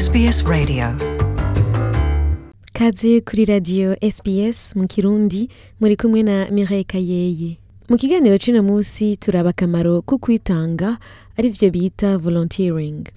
SBS Radio. Kaze kuri radio SBS mu kirundi muri kumwe na Mireille Kayeye mu kiganiro c'uno munsi turaba akamaro ko kwitanga ari arivyo bita volunteering.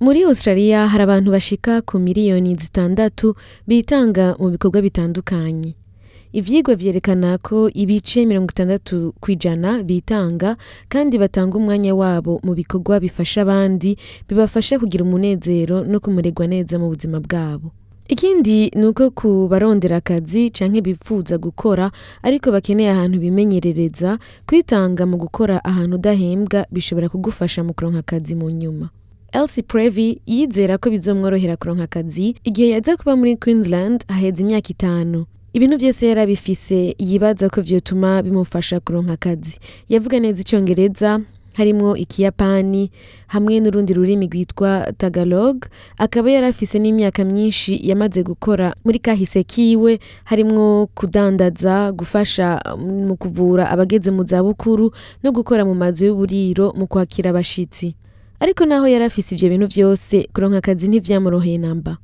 Muri australia hari abantu bashika ku miliyoni zitandatu bitanga mu bikorwa bitandukanye ivyigwa vyerekana ko ibice mirongo itandatu kw'ijana bitanga kandi batanga umwanya wabo mu bikorwa bifasha abandi bibafasha kugira umunezero no kumererwa neza mu buzima bwabo. Ikindi ni uko ku barondera akazi canke bifuza gukora ariko bakeneye ahantu bimenyerereza kwitanga mu gukora ahantu udahembwa bishobora kugufasha mu kuronka akazi mu nyuma. Elsie Previ yizera ko bizomworohera kuronka akazi igihe yaza kuba muri Queensland haheze imyaka itanu. Ibintu vyose yari abifise yibaza ko vyotuma bimufasha kuronka akazi. Yavuga neza icongereza harimwo ikiyapani hamwe n'urundi rurimi rwitwa tagalog. Akaba yari afise n'imyaka myinshi yamaze gukora muri kahise kiwe harimwo kudandaza gufasha mu kuvura abageze mu zabukuru no gukora mu mazu y'uburiro mu kwakira abashitsi. Ariko naho yari afise ivyo bintu vyose kuronka akazi ntivyamoroheye namba.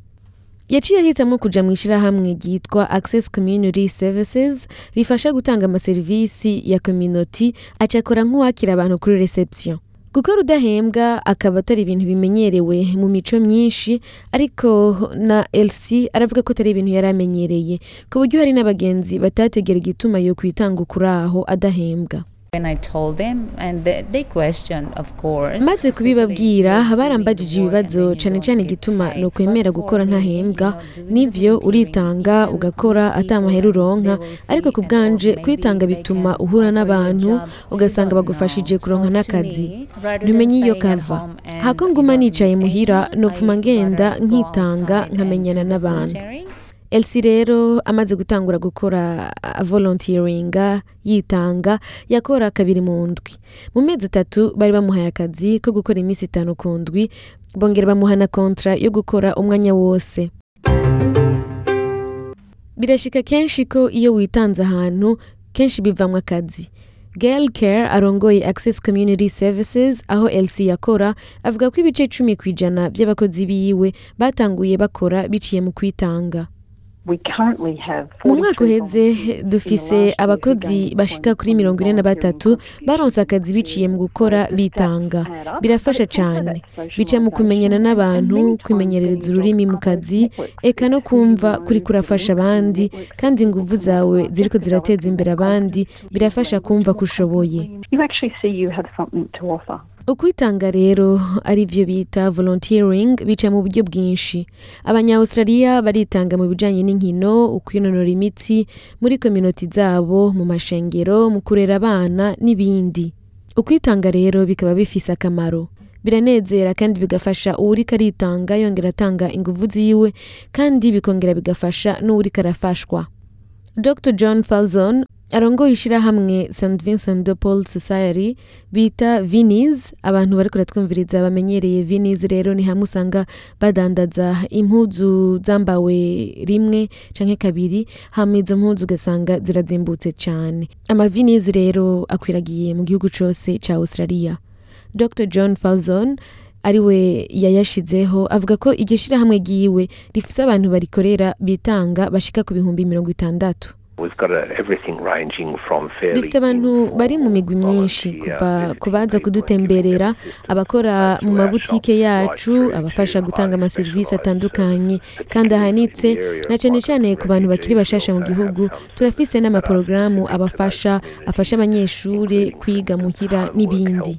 Yaciye ahitamwo kuja mu ishirahamwe ryitwa access community services rifasha gutanga amaserivisi ya community aca akora nk'uwakira abantu kuri reception. Gukora udahembwa akaba atari ibintu bimenyerewe mu mico myinshi ariko na elc aravuga ko atari ibintu yari amenyereye ku buryo hari n'abagenzi batategera igituma yo kwitanga ukuri aho adahembwa. When I told them and they, they questioned of course. maze kubibabwira barambajije ibibazo cane cane igituma ni ukwemera gukora ntahembwa nivyo uritanga ugakora ata mahera uronka ariko ku bwanje kwitanga bituma uhura n'abantu ugasanga bagufashije kuronka n'akazi. ntumenye iyo kava. hako nguma nicaye muhira nopfuma ngenda nkitanga nkamenyana n'abantu. Elsi rero amaze gutangura gukora volontieringa yitanga yakora kabiri mu ndwi. Mu mezi atatu bari bamuhaye akazi ko gukora iminsi itanu ku ndwi bongera bamuha na kontra yo gukora umwanya wose. Birashika kenshi ko iyo witanze ahantu kenshi bivamwo akazi. Gail Care arongoye Access Community Services aho LC yakora avuga ko ibice cumi ku ijana by'abakozi biwe batanguye bakora biciye mu kwitanga. Mu mwaka uheze dufise abakozi bashika kuri mirongo ine na batatu baronse akazi biciye mu gukora bitanga. birafasha cane. bica mu kumenyana n'abantu kwimenyerereza ururimi mu kazi eka no kumva kuri kurafasha abandi kandi inguvu zawe ziriko zirateza imbere abandi. birafasha kumva ko ushoboye ukwitanga rero ari byo bita volunteering bica mu buryo bwinshi. Abanya-australia baritanga mu bijanye n'inkino ukwinonora imitsi muri kominoti zabo mu mashengero mu kurera abana n'ibindi. Ukwitanga rero bikaba bifise akamaro. Biranezera kandi bigafasha uwuriko aritanga yongera atanga inguvu ziwe kandi bikongera bigafasha n'uwuriko arafashwa. Dr john falzon arongoye ishirahamwe st vincent de paul society bita vinis abantu bariko baratwumviriza bamenyereye vinis rero ni hamwe usanga badandaza impuzu zambawe rimwe canke kabiri hama izo mpuzu ugasanga zirazimbutse cane. Amavinis rero akwiragiye mu gihugu cose ca australia. Dr john falzon ari we yayashizeho avuga ko iryo shirahamwe ryiwe rifise abantu barikorera bitanga bashika ku bihumbi mirongo itandatu. Dufite abantu bari mu migwi myinshi kuva ku baza kudutemberera abakora mu mabutike yacu abafasha gutanga amaserivisi atandukanye kandi ahanitse na cane cane ku bantu bakiri bashasha mu gihugu. turafise n'amaporogaramu abafasha afasha abanyeshuri kwiga muhira n'ibindi.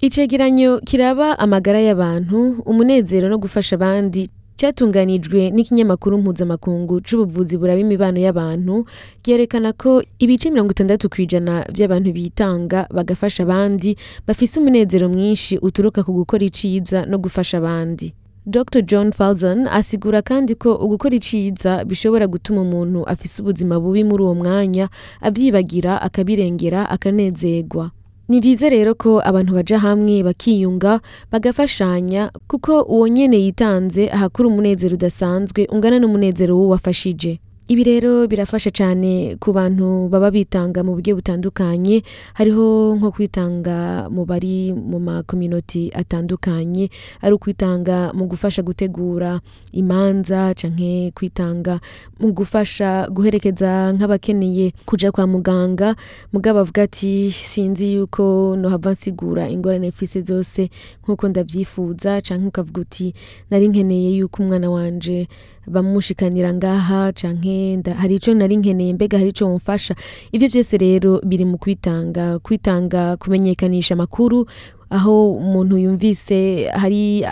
icegeranyo kiraba amagara y'abantu umunezero no gufasha abandi cyatunganijwe n'ikinyamakuru mpuzamakungu c'ubuvuzi buraba imibano y'abantu ryerekana ko ibice mirongo itandatu ku ijana by'abantu bitanga bagafasha abandi bafise umunezero mwinshi uturuka ku gukora iciza no gufasha abandi. Dr john falzon asigura kandi ko ugukora iciza bishobora gutuma umuntu afise ubuzima bubi muri uwo mwanya avyibagira akabirengera akanezerwa. Ni byiza rero ko abantu baja hamwe bakiyunga bagafashanya kuko uwo nyene yitanze ahakura umunezero udasanzwe ungana n'umunezero w'uwafashije ibi rero birafasha cyane ku bantu baba bitanga mu buryo butandukanye hariho nko kwitanga mu bari mu makominoti atandukanye ari ukwitanga mu gufasha gutegura imanza canke kwitanga mu gufasha guherekeza nk'abakeneye kuja kwa muganga mugabo avuga ati sinzi yuko nohava nsigura ingorane mfise zose nk'uko ndavyifuza canke ukavuga uti nari nkeneye yuko umwana wanje bamushikanira ngaha canke hari ico nari nkeneye mbega hari ico womfasha ivyo vyose rero biri mu kwitanga kwitanga kumenyekanisha amakuru aho umuntu yumvise hari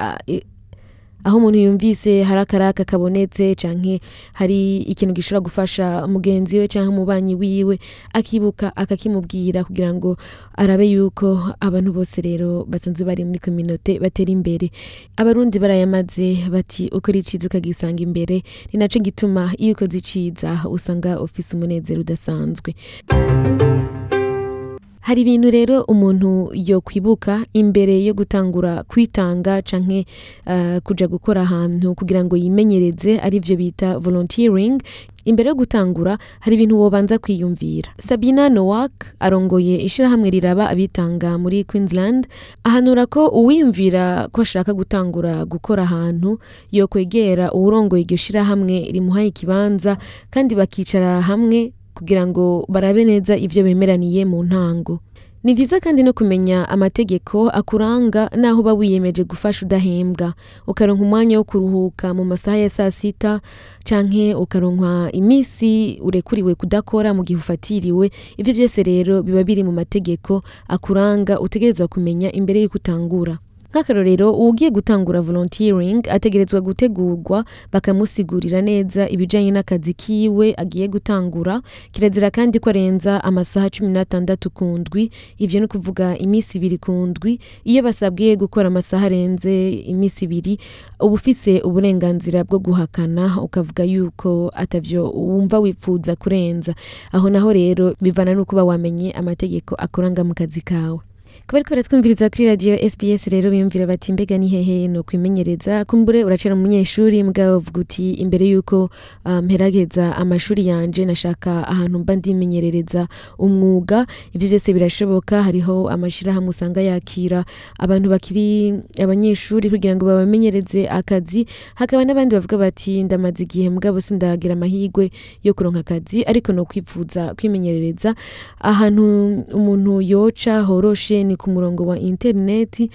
aho umuntu yumvise hari akaraka kabonetse canke hari ikintu gishobora gufasha mugenzi we canke umubanyi wiwe akibuka akakimubwira kugira ngo arabe yuko abantu bose rero basanzwe bari muri kominote batera imbere. Abarundi barayamaze bati ukora iciza ukagisanga imbere ni naco gituma iyo ukoze iciza usanga ufise umunezero udasanzwe. Hari ibintu rero umuntu yokwibuka imbere yo gutangura kwitanga canke uh, kuja gukora ahantu kugira ngo yimenyereze arivyo bita volunteering. Imbere yo gutangura hari ibintu wobanza kwiyumvira. Sabina nowak arongoye ishirahamwe riraba abitanga muri queensland ahanura ko uwiyumvira ko ashaka gutangura gukora ahantu yokwegera uwurongoye iryo shirahamwe rimuhaye ikibanza kandi bakicara hamwe kugira ngo barabe neza ivyo bemeraniye mu ntango. Ni vyiza kandi no kumenya amategeko akuranga naho uba wiyemeje gufasha udahembwa. Ukaronka umwanya wo kuruhuka mu masaha ya saa sita canke ukaronka imisi urekuriwe kudakora mu gihe ufatiriwe. Ivyo vyose rero biba biri mu mategeko akuranga utegerezwa kumenya imbere y'uko utangura. Nk'akarorero uwugiye gutangura volunteering ategerezwa gutegurwa bakamusigurira neza ibijanye n'akazi kiwe agiye gutangura. Kirazira kandi ko arenza amasaha cumi n'atandatu ku ndwi. Ivyo ni ukuvuga iminsi ibiri ku ndwi. Iyo basabwiye gukora amasaha arenze iminsi ibiri uba ufise uburenganzira bwo guhakana ukavuga yuko atavyo wumva wipfuza kurenza. Aho naho rero bivana n'uko uba wamenye amategeko akuranga mu kazi kawe. Kuba ariko baratwumviriza kuri radiyo sbs rero biyumvira bati mbega ni hehe no kwimenyereza kumbure uracera umunyeshuri mugabo uvuga uti imbere y'uko ah, mperageza amashuri yanje nashaka ahantu mba ndimenyerereza umwuga. Ivyo vyose birashoboka hariho amashirahamwe usanga yakira abantu bakiri abanyeshuri kugira ngo babamenyereze akazi. Hakaba n'abandi bavuga bati ndamaze igihe mugabo sindagira amahirwe yo kuronka akazi. Ariko no kwipfuza kwimenyerereza ahantu umuntu yoca horoshe ni ku murongo wa interineti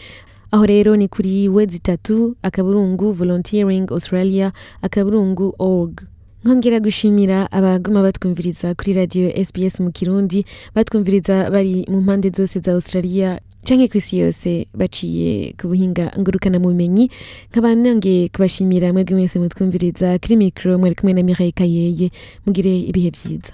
aho rero ni kuri we zitatu akaburungu volunteering australia akaburungu org. Nkongera gushimira abaguma batwumviriza kuri radiyo sbs mu kirundi batwumviriza bari mu mpande zose za australia canke kw'isi yose baciye ku buhinga ngurukana bumenyi. Nkaba nongeye kubashimira mwebwe mwese mutwumviriza kuri mikro mwari kumwe na Mireille Kayeye. Mugire ibihe vyiza